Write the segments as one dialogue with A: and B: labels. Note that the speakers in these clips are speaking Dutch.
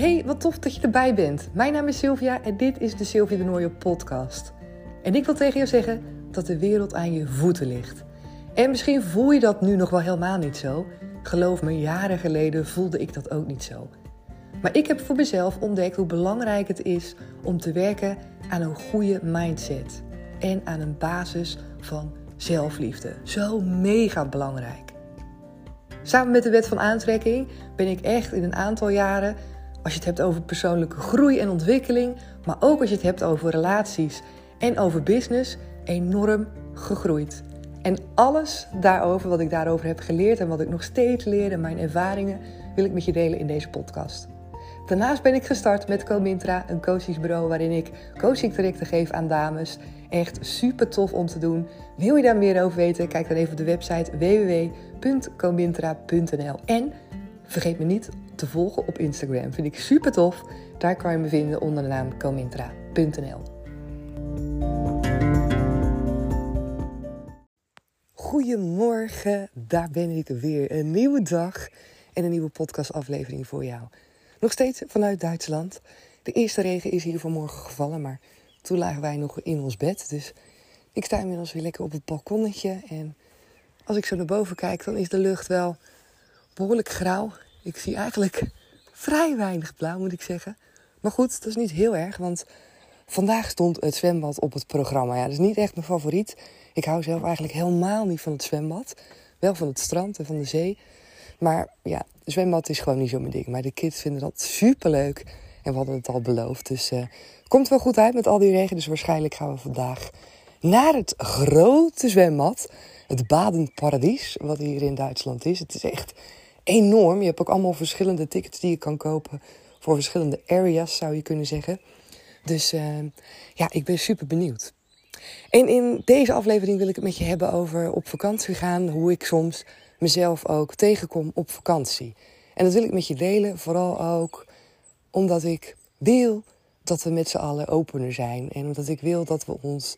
A: Hey, wat tof dat je erbij bent. Mijn naam is Sylvia en dit is de Sylvia de Nooijen podcast. En ik wil tegen jou zeggen dat de wereld aan je voeten ligt. En misschien voel je dat nu nog wel helemaal niet zo. Geloof me, jaren geleden voelde ik dat ook niet zo. Maar ik heb voor mezelf ontdekt hoe belangrijk het is om te werken aan een goede mindset. En aan een basis van zelfliefde. Zo mega belangrijk. Samen met de wet van aantrekking ben ik echt in een aantal jaren, als je het hebt over persoonlijke groei en ontwikkeling, maar ook als je het hebt over relaties en over business, enorm gegroeid. En alles daarover, wat ik daarover heb geleerd en wat ik nog steeds leer en mijn ervaringen, wil ik met je delen in deze podcast. Daarnaast ben ik gestart met Comintra, een coachingsbureau waarin ik coachingtrajecten geef aan dames. Echt super tof om te doen. Wil je daar meer over weten? Kijk dan even op de website www.comintra.nl. En vergeet me niet te volgen op Instagram. Vind ik super tof. Daar kan je me vinden onder de naam comintra.nl. Goedemorgen, daar ben ik weer. Een nieuwe dag en een nieuwe podcastaflevering voor jou. Nog steeds vanuit Duitsland. De eerste regen is hier vanmorgen gevallen, maar toen lagen wij nog in ons bed. Dus ik sta inmiddels weer lekker op het balkonnetje. En als ik zo naar boven kijk, dan is de lucht wel behoorlijk grauw. Ik zie eigenlijk vrij weinig blauw, moet ik zeggen. Maar goed, dat is niet heel erg, want vandaag stond het zwembad op het programma. Ja, dat is niet echt mijn favoriet. Ik hou zelf eigenlijk helemaal niet van het zwembad. Wel van het strand en van de zee. Maar ja, zwembad is gewoon niet zo mijn ding. Maar de kids vinden dat super leuk. En we hadden het al beloofd. Dus uh, komt wel goed uit met al die regen. Dus waarschijnlijk gaan we vandaag naar het grote zwembad. Het Badenparadies, wat hier in Duitsland is. Het is echt enorm. Je hebt ook allemaal verschillende tickets die je kan kopen. Voor verschillende areas zou je kunnen zeggen. Dus uh, ja, ik ben super benieuwd. En in deze aflevering wil ik het met je hebben over op vakantie gaan. Hoe ik soms mezelf ook tegenkom op vakantie. En dat wil ik met je delen, vooral ook omdat ik wil dat we met z'n allen opener zijn. En omdat ik wil dat we ons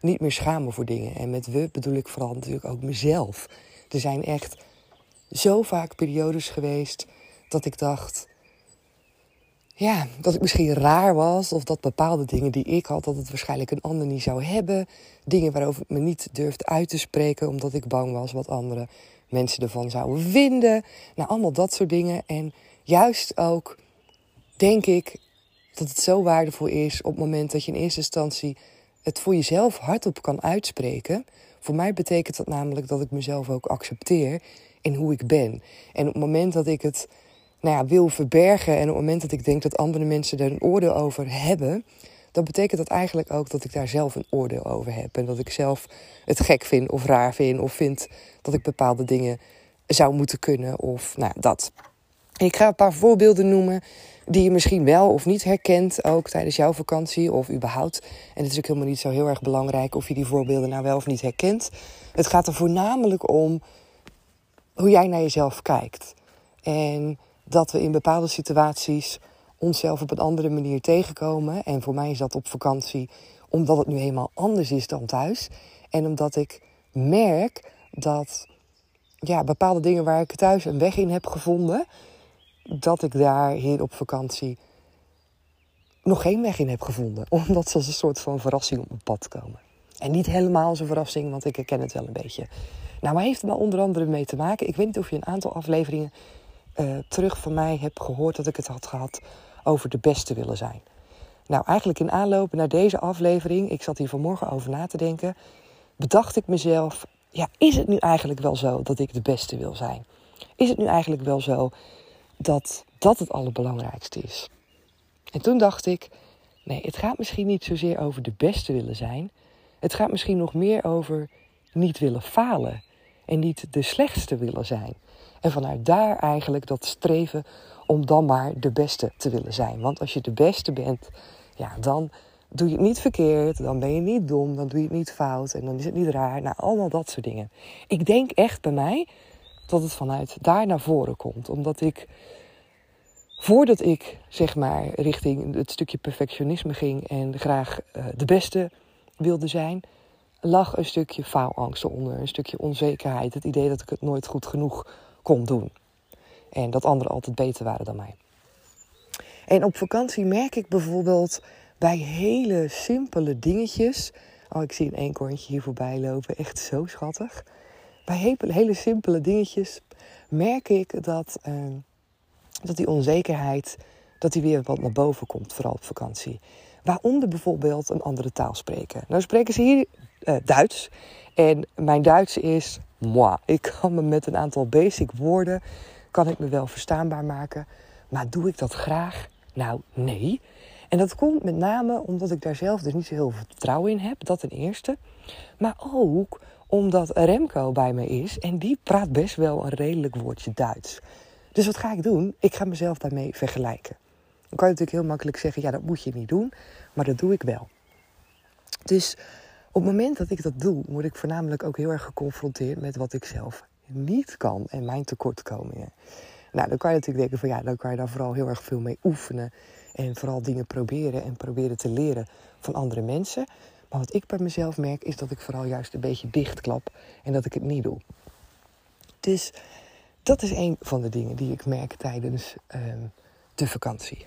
A: niet meer schamen voor dingen. En met we bedoel ik vooral natuurlijk ook mezelf. Er zijn echt zo vaak periodes geweest dat ik dacht. Ja, dat ik misschien raar was. Of dat bepaalde dingen die ik had, dat het waarschijnlijk een ander niet zou hebben. Dingen waarover ik me niet durfde uit te spreken, omdat ik bang was wat anderen mensen ervan zouden vinden. Nou, allemaal dat soort dingen. En juist ook denk ik dat het zo waardevol is op het moment dat je in eerste instantie het voor jezelf hardop kan uitspreken. Voor mij betekent dat namelijk dat ik mezelf ook accepteer in hoe ik ben. En op het moment dat ik het nou ja, wil verbergen en op het moment dat ik denk dat andere mensen er een oordeel over hebben, dan betekent dat eigenlijk ook dat ik daar zelf een oordeel over heb. En dat ik zelf het gek vind of raar vind of vind dat ik bepaalde dingen zou moeten kunnen of nou dat. Ik ga een paar voorbeelden noemen die je misschien wel of niet herkent, ook tijdens jouw vakantie of überhaupt. En het is ook helemaal niet zo heel erg belangrijk of je die voorbeelden nou wel of niet herkent. Het gaat er voornamelijk om hoe jij naar jezelf kijkt. En dat we in bepaalde situaties onszelf op een andere manier tegenkomen. En voor mij is dat op vakantie, omdat het nu helemaal anders is dan thuis. En omdat ik merk dat ja, bepaalde dingen waar ik thuis een weg in heb gevonden, dat ik daar hier op vakantie nog geen weg in heb gevonden. Omdat ze als een soort van verrassing op mijn pad komen. En niet helemaal als verrassing, want ik herken het wel een beetje. Nou, waar heeft het maar onder andere mee te maken? Ik weet niet of je een aantal afleveringen uh, terug van mij hebt gehoord dat ik het had gehad over de beste willen zijn. Nou, eigenlijk in aanloop naar deze aflevering, ik zat hier vanmorgen over na te denken, bedacht ik mezelf, ja, is het nu eigenlijk wel zo dat ik de beste wil zijn? Is het nu eigenlijk wel zo dat dat het allerbelangrijkste is? En toen dacht ik, nee, het gaat misschien niet zozeer over de beste willen zijn. Het gaat misschien nog meer over niet willen falen en niet de slechtste willen zijn. En vanuit daar eigenlijk dat streven om dan maar de beste te willen zijn. Want als je de beste bent, ja, dan doe je het niet verkeerd, dan ben je niet dom, dan doe je het niet fout en dan is het niet raar. Nou, allemaal dat soort dingen. Ik denk echt bij mij dat het vanuit daar naar voren komt. Omdat ik, voordat ik zeg maar richting het stukje perfectionisme ging en graag uh, de beste wilde zijn, lag een stukje faalangst onder, een stukje onzekerheid. Het idee dat ik het nooit goed genoeg kon doen. En dat anderen altijd beter waren dan mij. En op vakantie merk ik bijvoorbeeld bij hele simpele dingetjes. Oh, ik zie een eekhoorntje hier voorbij lopen. Echt zo schattig. Bij hele, simpele dingetjes merk ik dat, uh, dat die onzekerheid dat die weer wat naar boven komt, vooral op vakantie. Waaronder bijvoorbeeld een andere taal spreken. Nou spreken ze hier uh, Duits. En mijn Duits is moi. Ik kan me met een aantal basic woorden kan ik me wel verstaanbaar maken. Maar doe ik dat graag? Nou, nee. En dat komt met name omdat ik daar zelf dus niet zo heel veel vertrouwen in heb. Dat ten eerste. Maar ook omdat Remco bij me is. En die praat best wel een redelijk woordje Duits. Dus wat ga ik doen? Ik ga mezelf daarmee vergelijken. Dan kan je natuurlijk heel makkelijk zeggen, ja dat moet je niet doen. Maar dat doe ik wel. Dus op het moment dat ik dat doe, word ik voornamelijk ook heel erg geconfronteerd met wat ik zelf niet kan en mijn tekortkomingen. Nou, dan kan je natuurlijk denken van ja, dan kan je daar vooral heel erg veel mee oefenen. En vooral dingen proberen en proberen te leren van andere mensen. Maar wat ik bij mezelf merk is dat ik vooral juist een beetje dichtklap en dat ik het niet doe. Dus dat is een van de dingen die ik merk tijdens uh, de vakantie.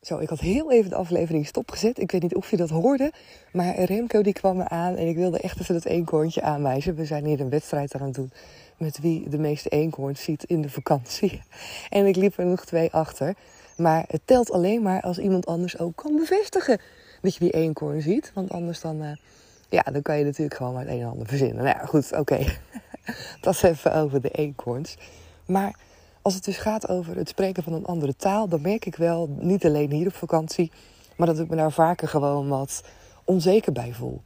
A: Zo, ik had heel even de aflevering stopgezet. Ik weet niet of je dat hoorde. Maar Remco die kwam me aan en ik wilde echt even het eenkoontje aanwijzen. We zijn hier een wedstrijd aan het doen met wie de meeste eenkhoorns ziet in de vakantie. En ik liep er nog twee achter. Maar het telt alleen maar als iemand anders ook kan bevestigen dat je die eenkhoorn ziet. Want anders dan, uh, ja, dan kan je natuurlijk gewoon maar het een en ander verzinnen. Nou ja, goed, oké. dat is even over de eenkhoorns. Maar als het dus gaat over het spreken van een andere taal, dan merk ik wel, niet alleen hier op vakantie, maar dat ik me daar vaker gewoon wat onzeker bij voel.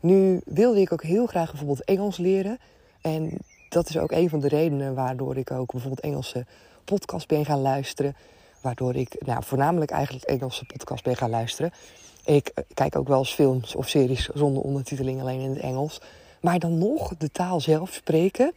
A: Nu wilde ik ook heel graag bijvoorbeeld Engels leren. En dat is ook een van de redenen waardoor ik ook bijvoorbeeld Engelse podcast ben gaan luisteren. Waardoor ik nou, voornamelijk eigenlijk Engelse podcast ben gaan luisteren. Ik eh, kijk ook wel eens films of series zonder ondertiteling, alleen in het Engels. Maar dan nog de taal zelf spreken.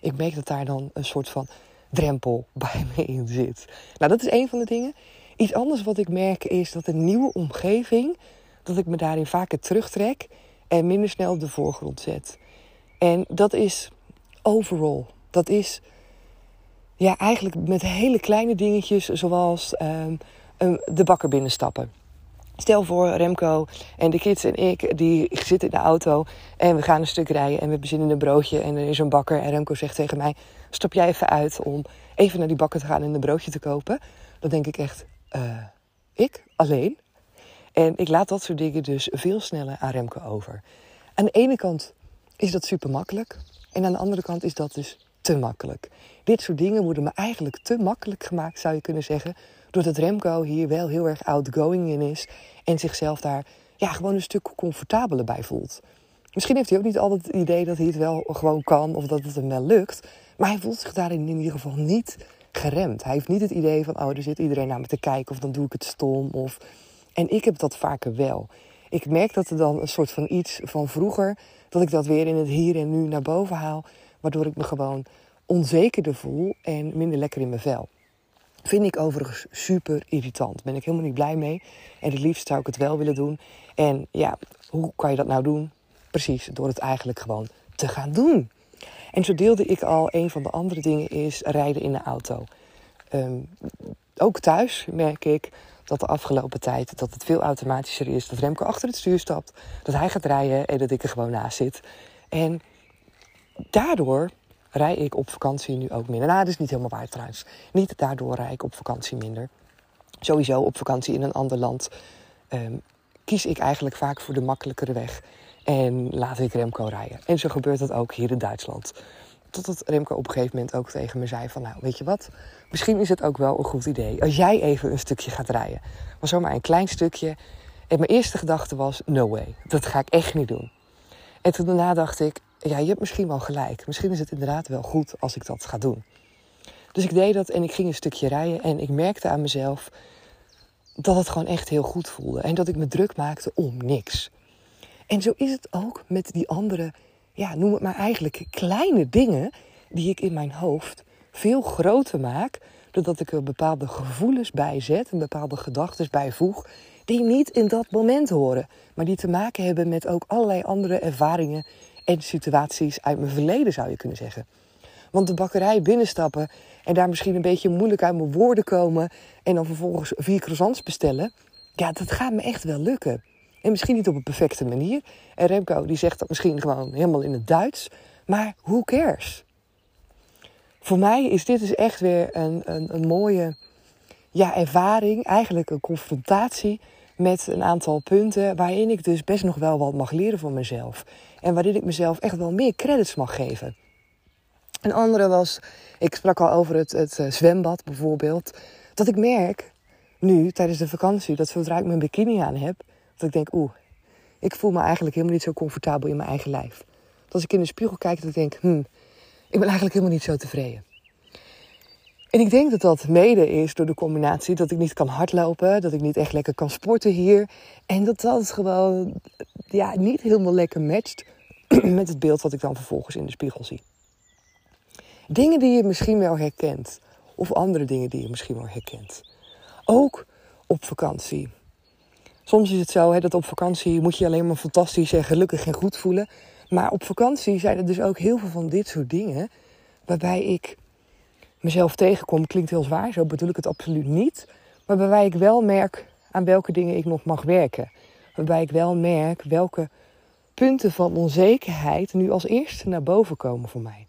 A: Ik merk dat daar dan een soort van drempel bij me in zit. Nou, dat is een van de dingen. Iets anders wat ik merk is dat een nieuwe omgeving, dat ik me daarin vaker terugtrek en minder snel op de voorgrond zet. En dat is overall. Dat is ja, eigenlijk met hele kleine dingetjes zoals um, de bakker binnenstappen. Stel voor, Remco en de kids en ik, die zitten in de auto en we gaan een stuk rijden en we bezinnen een broodje en er is een bakker en Remco zegt tegen mij, stap jij even uit om even naar die bakker te gaan en een broodje te kopen. Dan denk ik echt, uh, ik alleen? En ik laat dat soort dingen dus veel sneller aan Remco over. Aan de ene kant is dat super makkelijk en aan de andere kant is dat dus te makkelijk. Dit soort dingen worden me eigenlijk te makkelijk gemaakt, zou je kunnen zeggen, doordat Remco hier wel heel erg outgoing in is en zichzelf daar ja, gewoon een stuk comfortabeler bij voelt. Misschien heeft hij ook niet altijd het idee dat hij het wel gewoon kan of dat het hem wel lukt. Maar hij voelt zich daarin in ieder geval niet geremd. Hij heeft niet het idee van, oh, er zit iedereen naar me te kijken of dan doe ik het stom. Of... En ik heb dat vaker wel. Ik merk dat er dan een soort van iets van vroeger, dat ik dat weer in het hier en nu naar boven haal. Waardoor ik me gewoon onzekerder voel en minder lekker in mijn vel. Vind ik overigens super irritant. Ben ik helemaal niet blij mee. En het liefst zou ik het wel willen doen. En ja, hoe kan je dat nou doen? Precies, door het eigenlijk gewoon te gaan doen. En zo deelde ik al, een van de andere dingen is rijden in de auto. Ehm, ook thuis merk ik dat de afgelopen tijd dat het veel automatischer is. Dat Remco achter het stuur stapt, dat hij gaat rijden en dat ik er gewoon naast zit. En daardoor rij ik op vakantie nu ook minder. Nou, dat is niet helemaal waar trouwens. Niet daardoor rij ik op vakantie minder. Sowieso op vakantie in een ander land ehm, kies ik eigenlijk vaak voor de makkelijkere weg. En laat ik Remco rijden. En zo gebeurt dat ook hier in Duitsland. Totdat Remco op een gegeven moment ook tegen me zei van... nou, weet je wat, misschien is het ook wel een goed idee... als jij even een stukje gaat rijden. Maar zomaar een klein stukje. En mijn eerste gedachte was, no way, dat ga ik echt niet doen. En toen daarna dacht ik, ja, je hebt misschien wel gelijk. Misschien is het inderdaad wel goed als ik dat ga doen. Dus ik deed dat en ik ging een stukje rijden. En ik merkte aan mezelf dat het gewoon echt heel goed voelde. En dat ik me druk maakte om niks. En zo is het ook met die andere, ja, noem het maar eigenlijk kleine dingen die ik in mijn hoofd veel groter maak. Doordat ik er bepaalde gevoelens bij zet en bepaalde gedachten bijvoeg. Die niet in dat moment horen. Maar die te maken hebben met ook allerlei andere ervaringen en situaties uit mijn verleden, zou je kunnen zeggen. Want de bakkerij binnenstappen en daar misschien een beetje moeilijk uit mijn woorden komen en dan vervolgens vier croissants bestellen, ja, dat gaat me echt wel lukken. En misschien niet op een perfecte manier. En Remco die zegt dat misschien gewoon helemaal in het Duits. Maar who cares? Voor mij is dit dus echt weer een, een, een mooie ja, ervaring. Eigenlijk een confrontatie met een aantal punten waarin ik dus best nog wel wat mag leren van mezelf. En waarin ik mezelf echt wel meer credits mag geven. Een andere was, ik sprak al over het, het eh, zwembad bijvoorbeeld. Dat ik merk nu tijdens de vakantie dat zodra ik mijn bikini aan heb, dat ik denk, oeh, ik voel me eigenlijk helemaal niet zo comfortabel in mijn eigen lijf. Dat als ik in de spiegel kijk, dat ik denk, hmm, ik ben eigenlijk helemaal niet zo tevreden. En ik denk dat dat mede is door de combinatie dat ik niet kan hardlopen, dat ik niet echt lekker kan sporten hier. En dat dat gewoon ja, niet helemaal lekker matcht met het beeld wat ik dan vervolgens in de spiegel zie. Dingen die je misschien wel herkent, of andere dingen die je misschien wel herkent. Ook op vakantie. Soms is het zo hè, dat op vakantie moet je alleen maar fantastisch en gelukkig en goed voelen. Maar op vakantie zijn er dus ook heel veel van dit soort dingen waarbij ik mezelf tegenkom. Klinkt heel zwaar, zo bedoel ik het absoluut niet. Maar waarbij ik wel merk aan welke dingen ik nog mag werken. Waarbij ik wel merk welke punten van onzekerheid nu als eerste naar boven komen voor mij.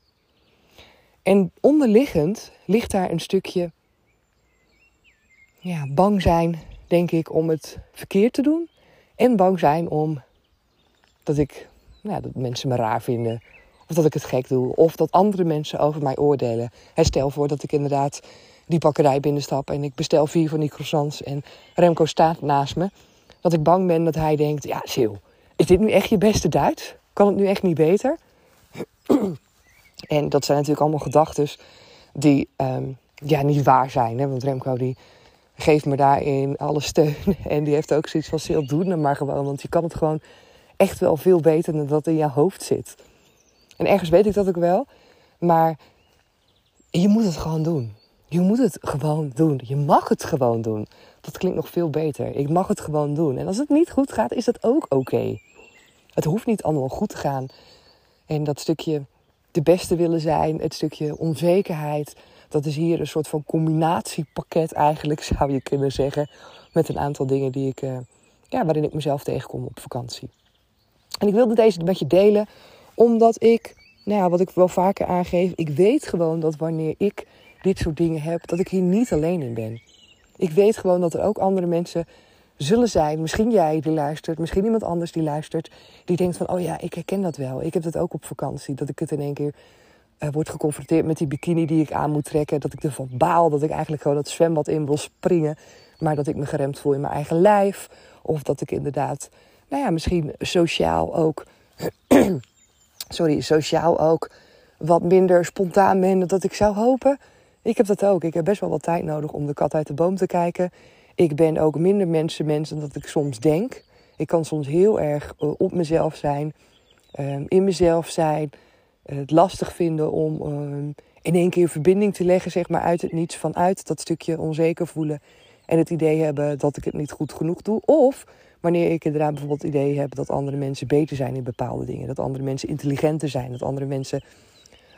A: En onderliggend ligt daar een stukje ja, bang zijn, denk ik, om het verkeerd te doen. En bang zijn om dat ik nou, dat mensen me raar vinden. Of dat ik het gek doe. Of dat andere mensen over mij oordelen. Stel voor dat ik inderdaad die bakkerij binnenstap en ik bestel vier van die croissants en Remco staat naast me. Dat ik bang ben dat hij denkt, ja Sil, is dit nu echt je beste Duits? Kan het nu echt niet beter? en dat zijn natuurlijk allemaal gedachten die um, ja, niet waar zijn. Hè? Want Remco die geeft me daarin alle steun. En die heeft ook zoiets van, Sil, doe het maar gewoon. Want je kan het gewoon echt wel veel beter dan dat in je hoofd zit. En ergens weet ik dat ook wel. Maar je moet het gewoon doen. Je moet het gewoon doen. Je mag het gewoon doen. Dat klinkt nog veel beter. Ik mag het gewoon doen. En als het niet goed gaat, is dat ook oké. Het hoeft niet allemaal goed te gaan. En dat stukje de beste willen zijn, het stukje onzekerheid, dat is hier een soort van combinatiepakket eigenlijk, zou je kunnen zeggen. Met een aantal dingen die ik, uh, ja, waarin ik mezelf tegenkom op vakantie. En ik wilde deze met je delen, omdat ik, nou ja, wat ik wel vaker aangeef, ik weet gewoon dat wanneer ik dit soort dingen heb, dat ik hier niet alleen in ben. Ik weet gewoon dat er ook andere mensen zullen zijn. Misschien jij die luistert, misschien iemand anders die luistert. Die denkt van, oh ja, ik herken dat wel. Ik heb dat ook op vakantie. Dat ik het in één keer uh, word geconfronteerd met die bikini die ik aan moet trekken. Dat ik ervan baal. Dat ik eigenlijk gewoon dat zwembad in wil springen. Maar dat ik me geremd voel in mijn eigen lijf. Of dat ik inderdaad, nou ja, misschien sociaal ook sorry, sociaal ook wat minder spontaan ben dan dat ik zou hopen. Ik heb dat ook. Ik heb best wel wat tijd nodig om de kat uit de boom te kijken. Ik ben ook minder mensen dan dat ik soms denk. Ik kan soms heel erg eh, op mezelf zijn, ehm, in mezelf zijn. Het lastig vinden om ehm, in één keer verbinding te leggen, zeg maar, uit het niets vanuit dat stukje onzeker voelen. En het idee hebben dat ik het niet goed genoeg doe. Of Wanneer ik inderdaad bijvoorbeeld het idee heb dat andere mensen beter zijn in bepaalde dingen. Dat andere mensen intelligenter zijn. Dat andere mensen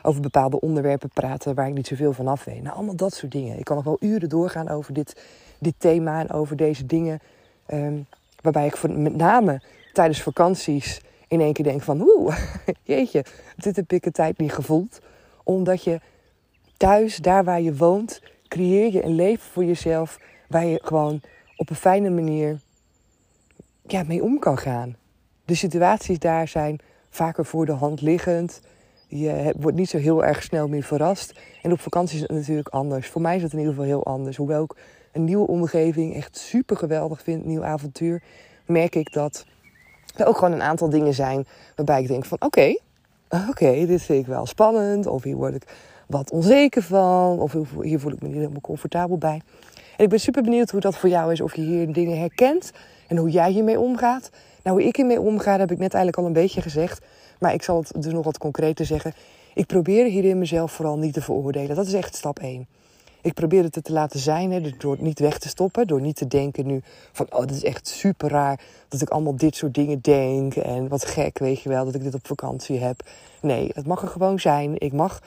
A: over bepaalde onderwerpen praten waar ik niet zoveel van af weet. Nou, allemaal dat soort dingen. Ik kan nog wel uren doorgaan over dit, dit thema en over deze dingen. Ehm, waarbij ik met name tijdens vakanties in één keer denk van... Oeh, jeetje, dit heb ik een tijd niet gevoeld. Omdat je thuis, daar waar je woont, creëer je een leven voor jezelf... waar je gewoon op een fijne manier ja, mee om kan gaan. De situaties daar zijn vaker voor de hand liggend. Je wordt niet zo heel erg snel meer verrast. En op vakantie is het natuurlijk anders. Voor mij is het in ieder geval heel anders. Hoewel ik een nieuwe omgeving echt super geweldig vind, een nieuw avontuur, merk ik dat er ook gewoon een aantal dingen zijn waarbij ik denk van oké, oké, dit vind ik wel spannend. Of hier word ik wat onzeker van. Of hier voel ik me niet helemaal comfortabel bij. En ik ben super benieuwd hoe dat voor jou is. Of je hier dingen herkent. En hoe jij hiermee omgaat. Nou, hoe ik hiermee omga, heb ik net eigenlijk al een beetje gezegd. Maar ik zal het dus nog wat concreter zeggen. Ik probeer hierin mezelf vooral niet te veroordelen. Dat is echt stap 1. Ik probeer het te laten zijn, hè, door het niet weg te stoppen. Door niet te denken nu van, oh, dat is echt super raar dat ik allemaal dit soort dingen denk. En wat gek, weet je wel, dat ik dit op vakantie heb. Nee, het mag er gewoon zijn. Ik mag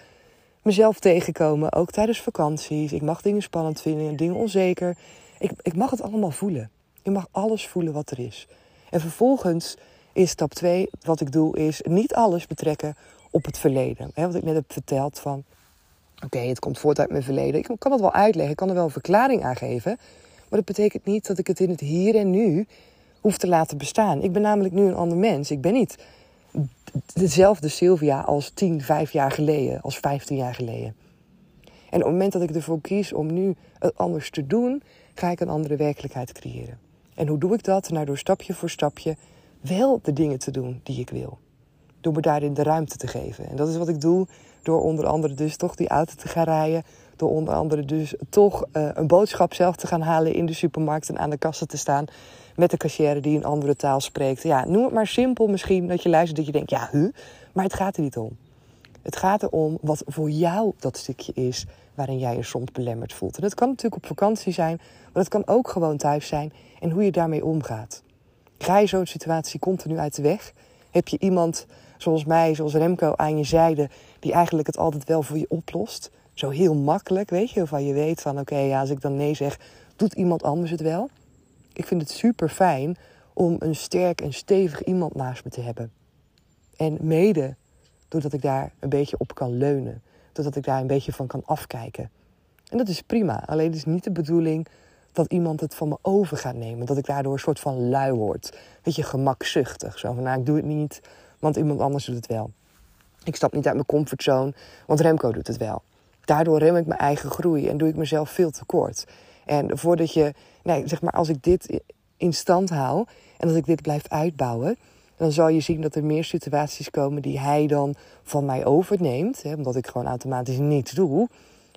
A: mezelf tegenkomen, ook tijdens vakanties. Ik mag dingen spannend vinden, dingen onzeker. Ik, ik mag het allemaal voelen. Ik mag alles voelen wat er is. En vervolgens is stap 2, wat ik doe, is niet alles betrekken op het verleden. Wat ik net heb verteld van, oké, het komt voort uit mijn verleden. Ik kan het wel uitleggen, ik kan er wel een verklaring aan geven. Maar dat betekent niet dat ik het in het hier en nu hoef te laten bestaan. Ik ben namelijk nu een ander mens. Ik ben niet dezelfde Sylvia als 10, 5 jaar geleden, als 15 jaar geleden. En op het moment dat ik ervoor kies om nu het anders te doen, ga ik een andere werkelijkheid creëren. En hoe doe ik dat? Nou, door stapje voor stapje wel de dingen te doen die ik wil. Door me daarin de ruimte te geven. En dat is wat ik doe door onder andere dus toch die auto te gaan rijden. Door onder andere dus toch uh, een boodschap zelf te gaan halen in de supermarkt en aan de kassen te staan met de cashier die een andere taal spreekt. Ja, noem het maar simpel misschien dat je luistert dat je denkt, ja, hu, maar het gaat er niet om. Het gaat erom wat voor jou dat stukje is waarin jij je soms belemmerd voelt. En dat kan natuurlijk op vakantie zijn, maar dat kan ook gewoon thuis zijn en hoe je daarmee omgaat. Ga je zo'n situatie continu uit de weg? Heb je iemand zoals mij, zoals Remco aan je zijde, die eigenlijk het altijd wel voor je oplost? Zo heel makkelijk, weet je, waarvan je weet van oké, ja, als ik dan nee zeg, doet iemand anders het wel? Ik vind het super fijn om een sterk en stevig iemand naast me te hebben. En mede doordat ik daar een beetje op kan leunen. Doordat ik daar een beetje van kan afkijken. En dat is prima. Alleen is niet de bedoeling dat iemand het van me over gaat nemen. Dat ik daardoor een soort van lui word. Weet je, gemakzuchtig. Zo van, nou, ik doe het niet, want iemand anders doet het wel. Ik stap niet uit mijn comfortzone, want Remco doet het wel. Daardoor rem ik mijn eigen groei en doe ik mezelf veel tekort. En voordat je, nee, zeg maar, als ik dit in stand hou en als ik dit blijf uitbouwen, dan zal je zien dat er meer situaties komen die hij dan van mij overneemt. Hè, omdat ik gewoon automatisch niets doe.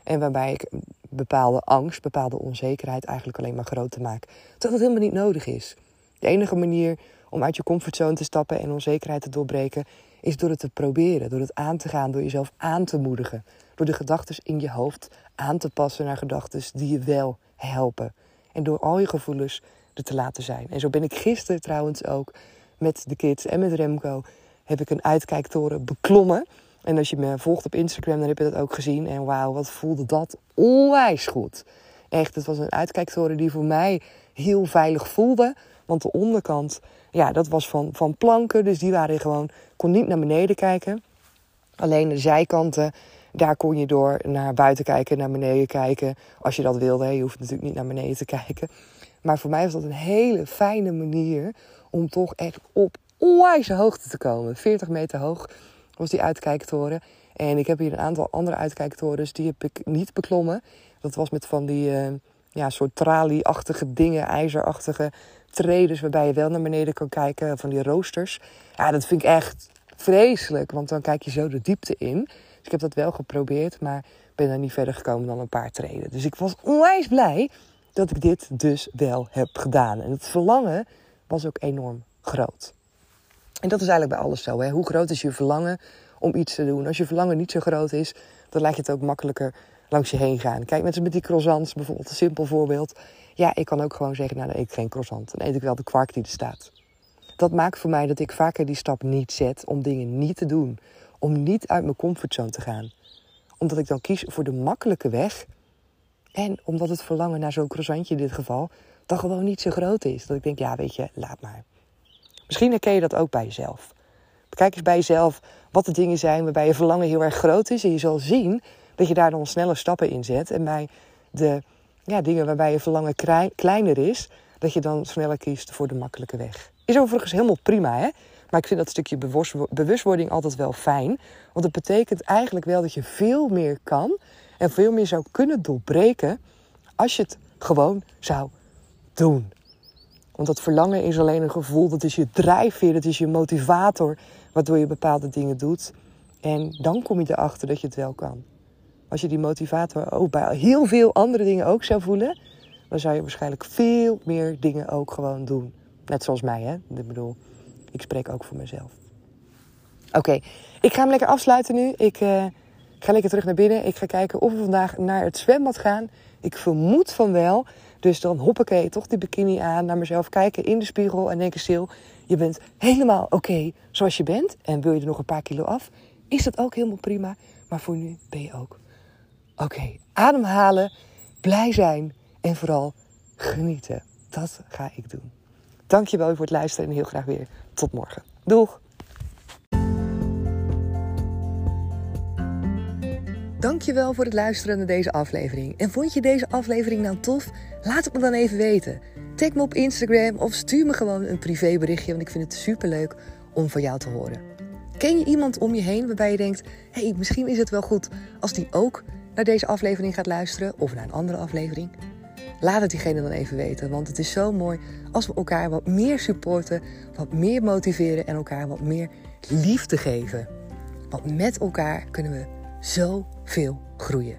A: En waarbij ik bepaalde angst, bepaalde onzekerheid eigenlijk alleen maar groter maak. Terwijl dat helemaal niet nodig is. De enige manier om uit je comfortzone te stappen en onzekerheid te doorbreken, is door het te proberen, door het aan te gaan, door jezelf aan te moedigen. Door de gedachten in je hoofd aan te passen naar gedachten die je wel helpen. En door al je gevoelens er te laten zijn. En zo ben ik gisteren trouwens ook met de kids en met Remco heb ik een uitkijktoren beklommen. En als je me volgt op Instagram, dan heb je dat ook gezien. En wauw, wat voelde dat onwijs goed. Echt, het was een uitkijktoren die voor mij heel veilig voelde. Want de onderkant, ja, dat was van, van planken. Dus die waren gewoon, kon niet naar beneden kijken. Alleen de zijkanten, daar kon je door naar buiten kijken, naar beneden kijken. Als je dat wilde. Je hoeft natuurlijk niet naar beneden te kijken. Maar voor mij was dat een hele fijne manier om toch echt op onwijze hoogte te komen. 40 meter hoog was die uitkijktoren. En ik heb hier een aantal andere uitkijktorens, die heb ik niet beklommen. Dat was met van die uh, ja, soort tralieachtige dingen, ijzerachtige tredes waarbij je wel naar beneden kan kijken, van die roosters. Ja, dat vind ik echt vreselijk, want dan kijk je zo de diepte in. Dus ik heb dat wel geprobeerd, maar ben er niet verder gekomen dan een paar treden. Dus ik was onwijs blij dat ik dit dus wel heb gedaan. En het verlangen was ook enorm groot. En dat is eigenlijk bij alles zo. Hè? Hoe groot is je verlangen om iets te doen? Als je verlangen niet zo groot is, dan laat je het ook makkelijker langs je heen gaan. Kijk, met, met die croissants bijvoorbeeld, een simpel voorbeeld. Ja, ik kan ook gewoon zeggen, nou dan eet ik geen croissant. Dan eet ik wel de kwark die er staat. Dat maakt voor mij dat ik vaker die stap niet zet om dingen niet te doen. Om niet uit mijn comfortzone te gaan. Omdat ik dan kies voor de makkelijke weg. En omdat het verlangen naar zo'n croissantje in dit geval dan gewoon niet zo groot is. Dat ik denk, ja weet je, laat maar. Misschien herken je dat ook bij jezelf. Kijk eens bij jezelf wat de dingen zijn waarbij je verlangen heel erg groot is. En je zal zien dat je daar dan snelle stappen in zet. En bij de ja, dingen waarbij je verlangen kleiner is, dat je dan sneller kiest voor de makkelijke weg. Is overigens helemaal prima, hè? Maar ik vind dat stukje bewustwording altijd wel fijn. Want het betekent eigenlijk wel dat je veel meer kan en veel meer zou kunnen doorbreken als je het gewoon zou doen. Want dat verlangen is alleen een gevoel, dat is je drijfveer, dat is je motivator, waardoor je bepaalde dingen doet. En dan kom je erachter dat je het wel kan. Als je die motivator ook bij heel veel andere dingen ook zou voelen, dan zou je waarschijnlijk veel meer dingen ook gewoon doen. Net zoals mij, hè? Ik bedoel, ik spreek ook voor mezelf. Oké, ik ga hem lekker afsluiten nu. Ik uh, ga lekker terug naar binnen. Ik ga kijken of we vandaag naar het zwembad gaan. Ik vermoed van wel. Dus dan hoppakee, toch die bikini aan, naar mezelf kijken in de spiegel en denken stil, je bent helemaal oké zoals je bent. En wil je er nog een paar kilo af, is dat ook helemaal prima. Maar voor nu ben je ook. Oké, ademhalen, blij zijn en vooral genieten. Dat ga ik doen. Dankjewel voor het luisteren en heel graag weer tot morgen. Doeg! Dankjewel voor het luisteren naar deze aflevering. En vond je deze aflevering nou tof? Laat het me dan even weten. Tag me op Instagram of stuur me gewoon een privéberichtje, want ik vind het superleuk om van jou te horen. Ken je iemand om je heen waarbij je denkt: hey, misschien is het wel goed als die ook naar deze aflevering gaat luisteren of naar een andere aflevering? Laat het diegene dan even weten, want het is zo mooi als we elkaar wat meer supporten, wat meer motiveren en elkaar wat meer liefde geven. Want met elkaar kunnen we zoveel groeien.